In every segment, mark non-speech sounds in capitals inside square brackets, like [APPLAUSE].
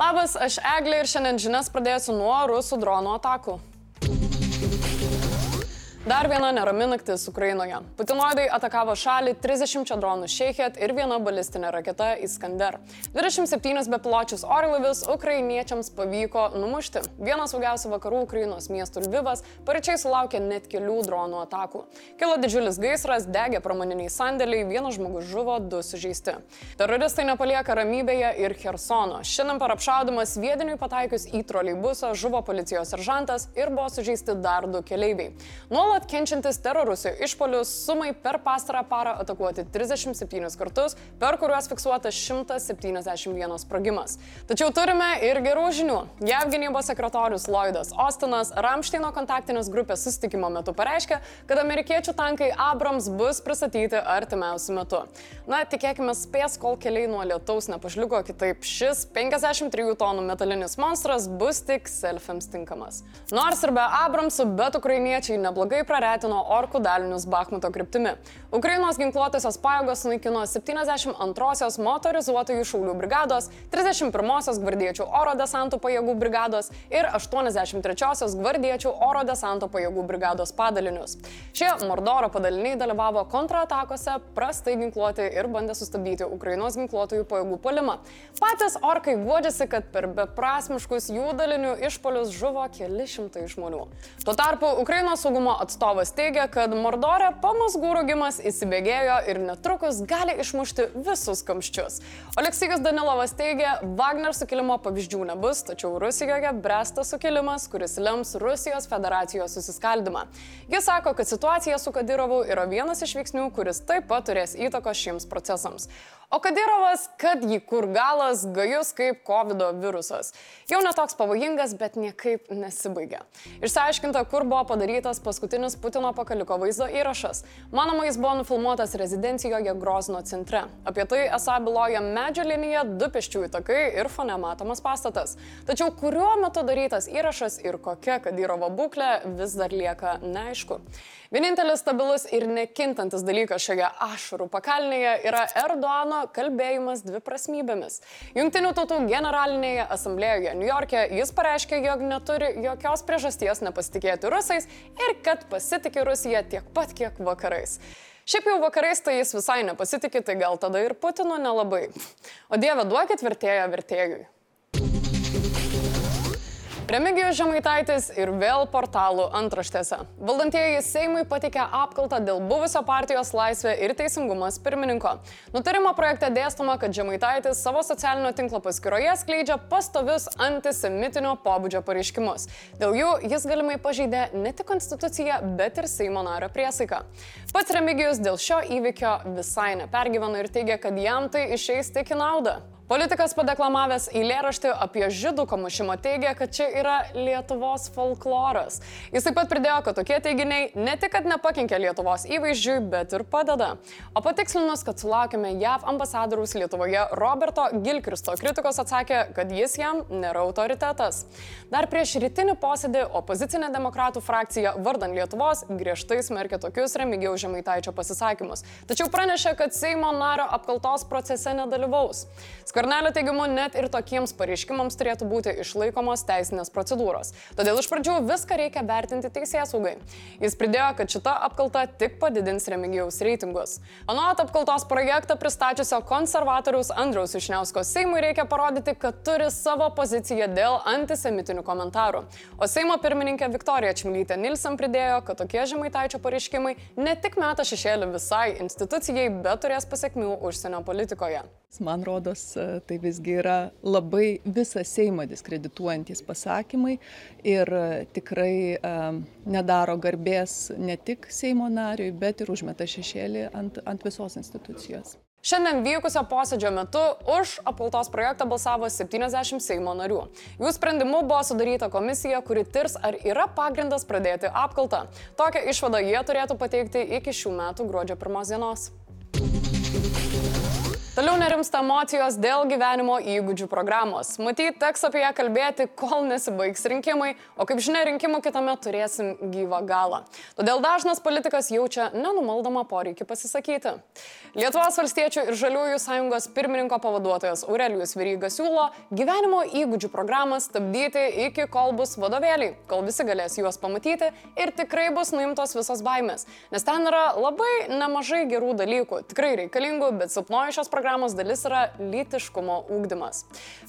Labas, aš Eglė ir šiandien žinias pradėsiu nuo rusų dronų atakų. Dar viena nerami naktis Ukrainoje. Putinoidai atakavo šalį 30 dronų Šeichet ir viena balistinė raketa Iskander. 27 bepiločius orlaivius ukrainiečiams pavyko numušti. Vienas saugiausių vakarų Ukrainos miestų Lvivas pareičiai sulaukė net kelių dronų atakų. Kilo didžiulis gaisras, degė pramoniniai sandėliai, vienas žmogus žuvo, du sužeisti. Teroristai nepalieka ramybėje ir Hersono. Šiandien per apšaudimą sviediniui pataikius į troleibusą žuvo policijos seržantas ir buvo sužeisti dar du keleiviai. Nuo Nuolat kenčiantis terorusijų išpolius sumai per pastarą parą atakuoti 37 kartus, per kuriuos fiksuotas 171 sprogimas. Tačiau turime ir gerų žinių. JAV gynybos sekretorius Lloydas Austinas Ramšteino kontaktinės grupės susitikimo metu pareiškė, kad amerikiečių tankai Abrams bus pristatyti artimiausiu metu. Na, tikėkime spės, kol keliai nuo lietaus nepažliugo, kitaip šis 53 tonų metalinis monstras bus tik selfiams tinkamas. Nors ir be Abramsų, bet ukrainiečiai neblogai ženkliai praretino orkų dalinius Bakhmuto kryptimi. Ukrainos ginkluotosios pajėgos sunaikino 72-osios motorizuotųjų šaulių brigados, 31-osios gvardiečių oro desantų pajėgų brigados ir 83-osios gvardiečių oro desanto pajėgų brigados padalinius. Šie Mordoro padaliniai dalyvavo kontratakose, prastai ginkluoti ir bandė sustabdyti Ukrainos ginkluotojų pajėgų polimą. Patys orkai guodžiasi, kad per beprasmiškus jų dalinių išpolius žuvo keli šimtai žmonių. Tuo tarpu Ukrainos saugumo atstovai atstovas teigia, kad Mordorė pamasgų rogimas įsibėgėjo ir netrukus gali išmušti visus kamščius. Oleksijas Danilovas teigia, Wagner sukilimo pavyzdžių nebus, tačiau Rusijoje bręsta sukilimas, kuris lems Rusijos federacijos susiskaldimą. Jis sako, kad situacija su Kadirovu yra vienas iš veiksnių, kuris taip pat turės įtakos šiems procesams. O Kadirovas, kad jį kur galas, gajus kaip COVID virusas. Jau netoks pavojingas, bet niekaip nesibaigia. Išsiaiškinta, kur buvo padarytas paskutinis Putino pakaliko vaizdo įrašas. Manoma, jis buvo nufilmuotas rezidencijoje Grozno centre. Apie tai esą byloja medžio linija, du pėsčiųjų takai ir fone matomas pastatas. Tačiau kuriuo metu darytas įrašas ir kokia Kadirovo būklė vis dar lieka neaišku. Vienintelis stabilus ir nekintantis dalykas šioje ašarų pakalnėje yra Erdoano kalbėjimas dviprasmybėmis. Junktinių tautų generalinėje asamblėjoje New York'e jis pareiškė, jog neturi jokios priežasties nepasitikėti rusais ir kad pasitikė Rusija tiek pat kiek vakarais. Šiaip jau vakarais tai jis visai nepasitikė, tai gal tada ir Putino nelabai. O Dieve duokit vertėją vertėjui. Remigijus Žemaitaitis ir vėl portalų antraštėse. Valdantieji Seimui patikė apkaltą dėl buvusio partijos laisvė ir teisingumas pirmininko. Nutarimo projekte dėstoma, kad Žemaitaitis savo socialinio tinklo paskyroje skleidžia pastovius antisemitinio pobūdžio pareiškimus. Dėl jų jis galimai pažeidė ne tik konstituciją, bet ir Seimo nario priesaiką. Pats Remigijus dėl šio įvykio visai nepergyvena ir teigia, kad jam tai išeis tik į naudą. Politikas padeklamavęs eilėraštį apie žydų komušimą teigia, kad čia yra Lietuvos folkloras. Jis taip pat pridėjo, kad tokie teiginiai ne tik, kad nepakenkia Lietuvos įvaizdžiui, bet ir padeda. O patikslinus, kad sulaukime JAV ambasadoriaus Lietuvoje Roberto Gilkristo kritikos atsakė, kad jis jam nėra autoritetas. Dar prieš rytinį posėdį opozicinė demokratų frakcija vardan Lietuvos griežtai smerkė tokius Remigiaus Žemaitaičio pasisakymus. Tačiau pranešė, kad Seimo nario apkaltos procese nedalyvaus. Skvernelio teigimu, net ir tokiems pareiškimams turėtų būti išlaikomos teisinės procedūros. Todėl iš pradžių viską reikia vertinti teisės saugai. Jis pridėjo, kad šita apkalta tik padidins Remigijaus reitingus. Anot apkaltos projektą pristačiusio konservatoriaus Andriaus Išniausko Seimui reikia parodyti, kad turi savo poziciją dėl antisemitinių komentarų. O Seimo pirmininkė Viktorija Čmilytė Nilsen pridėjo, kad tokie žemaitaičio pareiškimai ne tik meta šešėlį visai institucijai, bet turės pasiekmių užsienio politikoje. Man rodos, tai visgi yra labai visą Seimą diskredituojantis pasakymai ir tikrai nedaro garbės ne tik Seimo nariui, bet ir užmeta šešėlį ant, ant visos institucijos. Šiandien vykusio posėdžio metu už apkaltos projektą balsavo 70 Seimo narių. Jų sprendimu buvo sudaryta komisija, kuri tirs, ar yra pagrindas pradėti apkaltą. Tokią išvadą jie turėtų pateikti iki šių metų gruodžio pirmos dienos. Toliau nerimsta emocijos dėl gyvenimo įgūdžių programos. Matyt, teks apie ją kalbėti, kol nesibaigs rinkimai, o kaip žinia, rinkimų kitame turėsim gyvą galą. Todėl dažnas politikas jaučia nenumaldomą poreikį pasisakyti. Lietuvos valstiečių ir žaliųjų sąjungos pirmininko pavaduotojas Aurelijus Vyrygas siūlo gyvenimo įgūdžių programą stabdyti iki kol bus vadovėliai, kol visi galės juos pamatyti ir tikrai bus nuimtos visos baimės. Nes ten yra labai nemažai gerų dalykų, tikrai reikalingų, bet silpnoji šios programos programos dalis yra lytiškumo ūkdymas.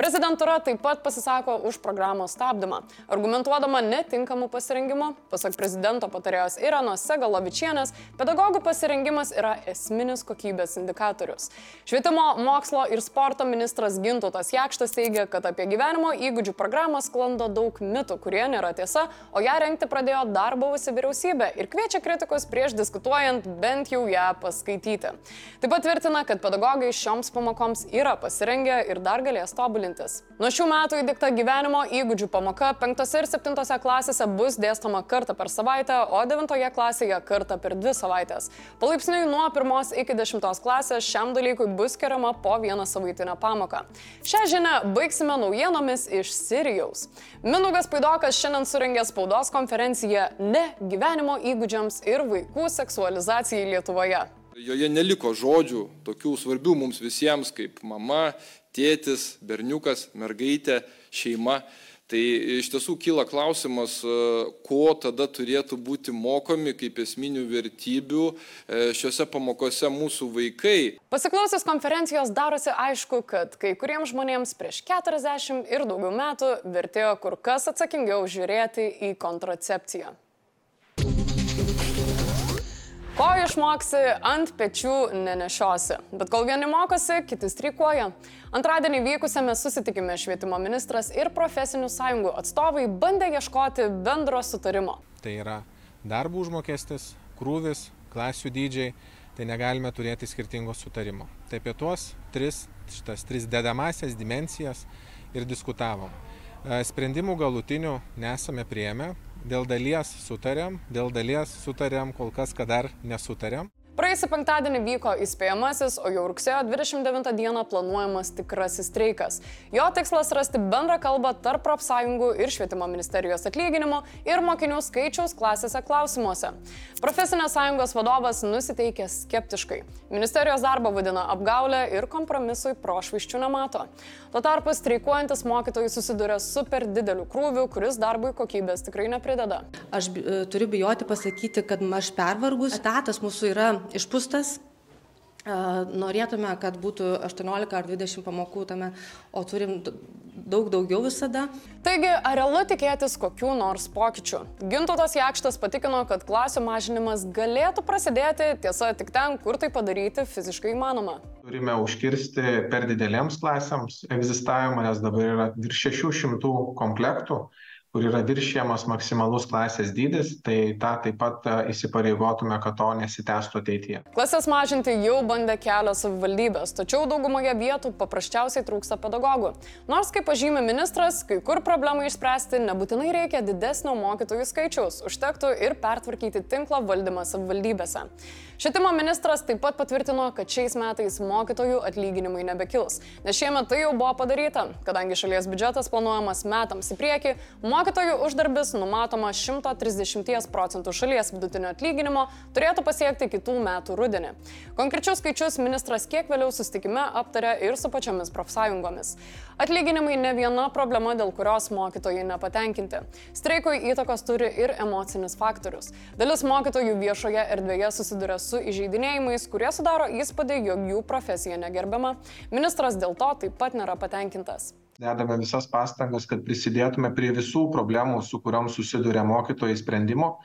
Prezidentūra taip pat pasisako už programos stabdymą, argumentuodama netinkamų pasirengimų. Pasak prezidento patarėjos Iranos Segalovičienės, pedagogų pasirengimas yra esminis kokybės indikatorius. Švietimo, mokslo ir sporto ministras Gintutas Jakštas teigia, kad apie gyvenimo įgūdžių programą sklando daug mitų, kurie nėra tiesa, o ją renkti pradėjo dar buvusi vyriausybė ir kviečia kritikus prieš diskutuojant bent jau ją paskaityti. Taip pat tvirtina, kad pedagogai šioms pamokoms yra pasirengę ir dar galės tobulintis. Nuo šių metų įdėkta gyvenimo įgūdžių pamoka 5 ir 7 klasėse bus dėstoma kartą per savaitę, o 9 klasėje kartą per 2 savaitės. Palaipsniui nuo 1 iki 10 klasės šiam dalykui bus skiriama po vieną savaitinę pamoką. Šią žinią baigsime naujienomis iš Sirijaus. Minugas Paidokas šiandien suringė spaudos konferenciją Ne gyvenimo įgūdžiams ir vaikų seksualizacijai Lietuvoje. Joje neliko žodžių, tokių svarbių mums visiems kaip mama, tėtis, berniukas, mergaitė, šeima. Tai iš tiesų kyla klausimas, e, ko tada turėtų būti mokomi kaip esminių vertybių e, šiuose pamokose mūsų vaikai. Pasiklausęs konferencijos darosi aišku, kad kai kuriems žmonėms prieš 40 ir daugiau metų vertėjo kur kas atsakingiau žiūrėti į kontracepciją. Išmoksi, ant pečių nenešiosi. Bet kol vieni mokosi, kiti streikuoja. Antradienį vykusiame susitikime švietimo ministras ir profesinių sąjungų atstovai bandė ieškoti bendro sutarimo. Tai yra darbų užmokestis, krūvis, klasių dydžiai, tai negalime turėti skirtingo sutarimo. Tai apie tuos tris, šitas tris dedamasias dimensijas ir diskutavom. Sprendimų galutinių nesame prieėmę, dėl dalies sutarėm, dėl dalies sutarėm kol kas, kad dar nesutarėm. Praėjusį penktadienį vyko įspėjamasis, o jau rugsėjo 29 dieną planuojamas tikrasis streikas. Jo tikslas rasti bendrą kalbą tarp profsąjungų ir švietimo ministerijos atlyginimo ir mokinių skaičiaus klasėse klausimuose. Profesinės sąjungos vadovas nusiteikė skeptiškai. Ministerijos darbą vadina apgaulę ir kompromisui prošvaiščių nemato. Tuo tarpu streikuojantis mokytojai susiduria su per dideliu krūviu, kuris darbui kokybės tikrai neprideda. Aš e, turiu bijoti pasakyti, kad aš pervargus, etatas mūsų yra išpūstas. Norėtume, kad būtų 18 ar 20 pamokų tame, o turim daug daugiau visada. Taigi, ar realu tikėtis kokių nors pokyčių? Gintotas Jakštas patikino, kad klasių mažinimas galėtų prasidėti, tiesa, tik ten, kur tai padaryti fiziškai įmanoma. Turime užkirsti per didelėms klasėms egzistavimą, nes dabar yra virš 600 komplektų kur yra viršijamas maksimalus klasės dydis, tai tą taip pat e, įsipareigotume, kad to nesitęstų ateityje. Klasės mažinti jau bandė kelios savivaldybės, tačiau daugumoje vietų paprasčiausiai trūksta pedagogų. Nors, kaip pažymė ministras, kai kur problemą išspręsti nebūtinai reikia didesnio mokytojų skaičiaus, užtektų ir pertvarkyti tinklo valdymą savivaldybėse. Švietimo ministras taip pat patvirtino, kad šiais metais mokytojų atlyginimai nebekils, nes šiemet tai jau buvo padaryta, kadangi šalies biudžetas planuojamas metams į priekį, mokytojų uždarbis numatoma 130 procentų šalies vidutinio atlyginimo turėtų pasiekti kitų metų rudenį. Konkrečius skaičius ministras kiek vėliau sustikime aptarė ir su pačiomis profsąjungomis. Atlyginimai ne viena problema, dėl kurios mokytojai nepatenkinti. Streikui įtakos turi ir emocinis faktorius. Dalis mokytojų viešoje erdvėje susiduria su įžeidinėjimais, kurie sudaro įspūdį, jog jų profesija negerbiama. Ministras dėl to taip pat nėra patenkintas. Dedame visas pastangas, kad prisidėtume prie visų problemų, su kuriuom susiduria mokytojai sprendimo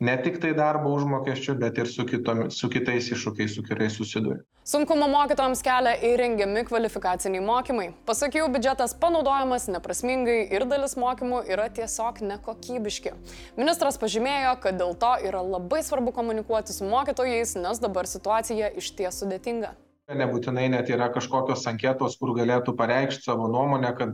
ne tik tai darbo užmokesčiu, bet ir su, kitom, su kitais iššūkiais, su kuriais susiduria. Sunkumo mokytojams kelia įrengiami kvalifikaciniai mokymai. Pasakiau, biudžetas panaudojamas neprasmingai ir dalis mokymų yra tiesiog nekokybiški. Ministras pažymėjo, kad dėl to yra labai svarbu komunikuoti su mokytojais, nes dabar situacija iš ties sudėtinga. Nebūtinai net yra kažkokios anketos, kur galėtų pareikšti savo nuomonę, kad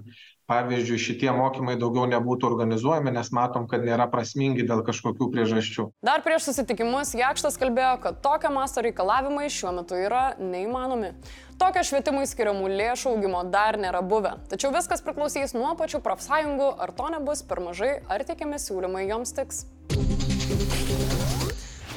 pavyzdžiui šitie mokymai daugiau nebūtų organizuojami, nes matom, kad nėra prasmingi dėl kažkokių priežasčių. Dar prieš susitikimus Jakštas kalbėjo, kad tokio masto reikalavimai šiuo metu yra neįmanomi. Tokio švietimui skiriamų lėšų augimo dar nėra buvę. Tačiau viskas priklausys nuo pačių profsąjungų, ar to nebus per mažai, ar teikiami siūlymai joms tiks.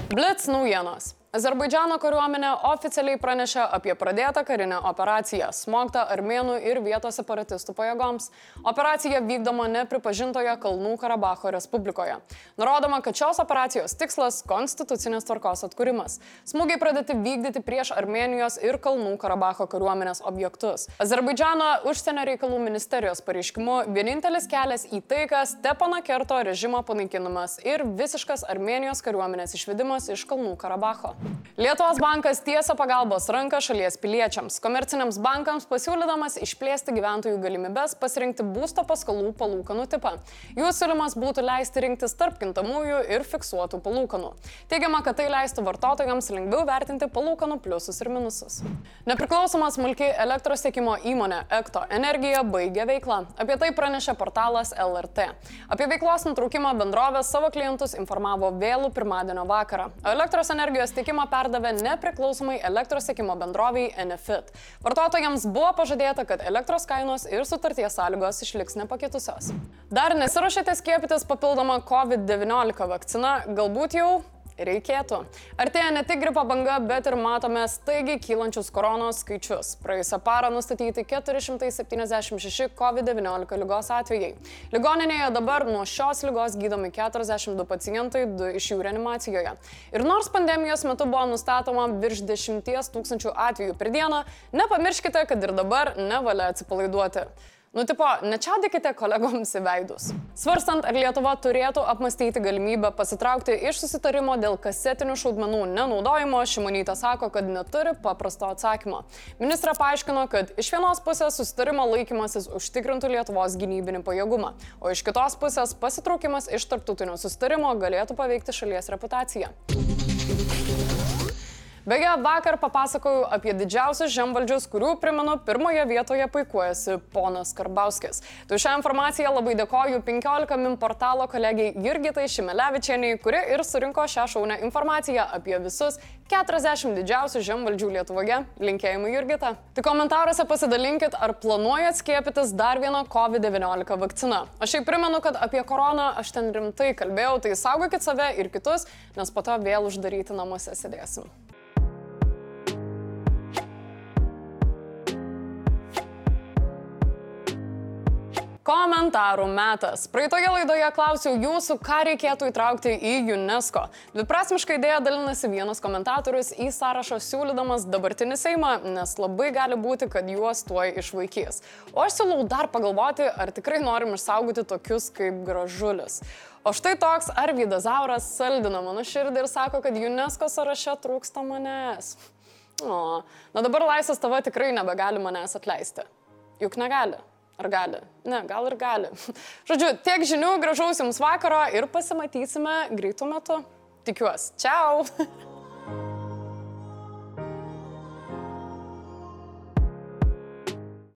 Blitz naujienos. Azerbaidžiano kariuomenė oficialiai pranešė apie pradėtą karinę operaciją smogtą armėnų ir vietos separatistų pajėgoms. Operacija vykdoma nepripažintoje Kalnų Karabacho Respublikoje. Nurodoma, kad šios operacijos tikslas - konstitucinės tvarkos atkūrimas. Smūgiai pradėti vykdyti prieš Armenijos ir Kalnų Karabacho kariuomenės objektus. Azerbaidžiano užsienio reikalų ministerijos pareiškimu vienintelis kelias į taiką - Stepano Kerto režimo panaikinimas ir visiškas Armenijos kariuomenės išvedimas iš Kalnų Karabacho. Lietuvos bankas tiesia pagalbos ranką šalies piliečiams, komerciniams bankams pasiūlydamas išplėsti gyventojų galimybės pasirinkti būsto paskolų palūkanų tipą. Jų siūlymas būtų leisti rinktis tarp kintamųjų ir fiksuotų palūkanų. Teigiama, kad tai leistų vartotojams lengviau vertinti palūkanų pliusus ir minusus. Nepriklausoma smulkiai elektros tiekimo įmonė Ekto Energija baigė veiklą. Apie tai pranešė portalas LRT. Apie veiklos nutraukimą bendrovės savo klientus informavo vėlų pirmadienio vakarą. Elektros energijos tiekimo tiekimą perdavė nepriklausomai elektros tiekimo bendroviai Enefit. Vartotojams buvo pažadėta, kad elektros kainos ir sutarties sąlygos išliks nepakitusios. Dar nesiuošėte skiepytis papildomą COVID-19 vakciną, galbūt jau reikėtų. Artėja ne tik gripo banga, bet ir matome staigiai kylančius koronos skaičius. Praėjusią parą nustatyti 476 COVID-19 lygos atvejai. Ligoninėje dabar nuo šios lygos gydomi 42 pacientai, 2 iš jų reanimacijoje. Ir nors pandemijos metu buvo nustatoma virš 10 tūkstančių atvejų per dieną, nepamirškite, kad ir dabar nevalia atsipalaiduoti. Nu, tipo, nečiaudykite kolegoms į veidus. Svarstant, ar Lietuva turėtų apmastyti galimybę pasitraukti iš susitarimo dėl kasetinių šaudmenų nenaudojimo, Šimonytė sako, kad neturi paprasto atsakymo. Ministra paaiškino, kad iš vienos pusės susitarimo laikymasis užtikrintų Lietuvos gynybinį pajėgumą, o iš kitos pusės pasitraukimas iš tarptautinio susitarimo galėtų paveikti šalies reputaciją. Beje, vakar papasakojau apie didžiausius žemvaldžius, kurių, primenu, pirmoje vietoje puikuojasi ponas Karbauskis. Tu šią informaciją labai dėkoju 15 min portalo kolegiai Jurgitai Šimelevičianiai, kuri ir surinko šią šaunę informaciją apie visus 40 didžiausių žemvaldžių Lietuvoje. Linkėjimai Jurgita. Tik komentaruose pasidalinkit, ar planuojat skiepytis dar vieną COVID-19 vakciną. Aš šiaip primenu, kad apie koroną aš ten rimtai kalbėjau, tai saugokit save ir kitus, nes po to vėl uždaryti namuose sėdėsim. Komentarų metas. Praeitoje laidoje klausiau jūsų, ką reikėtų įtraukti į UNESCO. Dviprasmiškai idėja dalinasi vienas komentatorius į sąrašą siūlydamas dabartinį Seimą, nes labai gali būti, kad juos tuoj išvaikys. O aš siūlau dar pagalvoti, ar tikrai norim išsaugoti tokius kaip gražulis. O štai toks Arvydas Zauras saldina mano širdį ir sako, kad UNESCO sąraše trūksta manęs. O, na dabar laisvas tava tikrai nebegali manęs atleisti. Juk negali. Ar gali? Ne, gal ir gali. [LAUGHS] Žodžiu, tiek žinių, gražaus jums vakaro ir pasimatysime greitų metų. Tikiuosi. Čiau! [LAUGHS]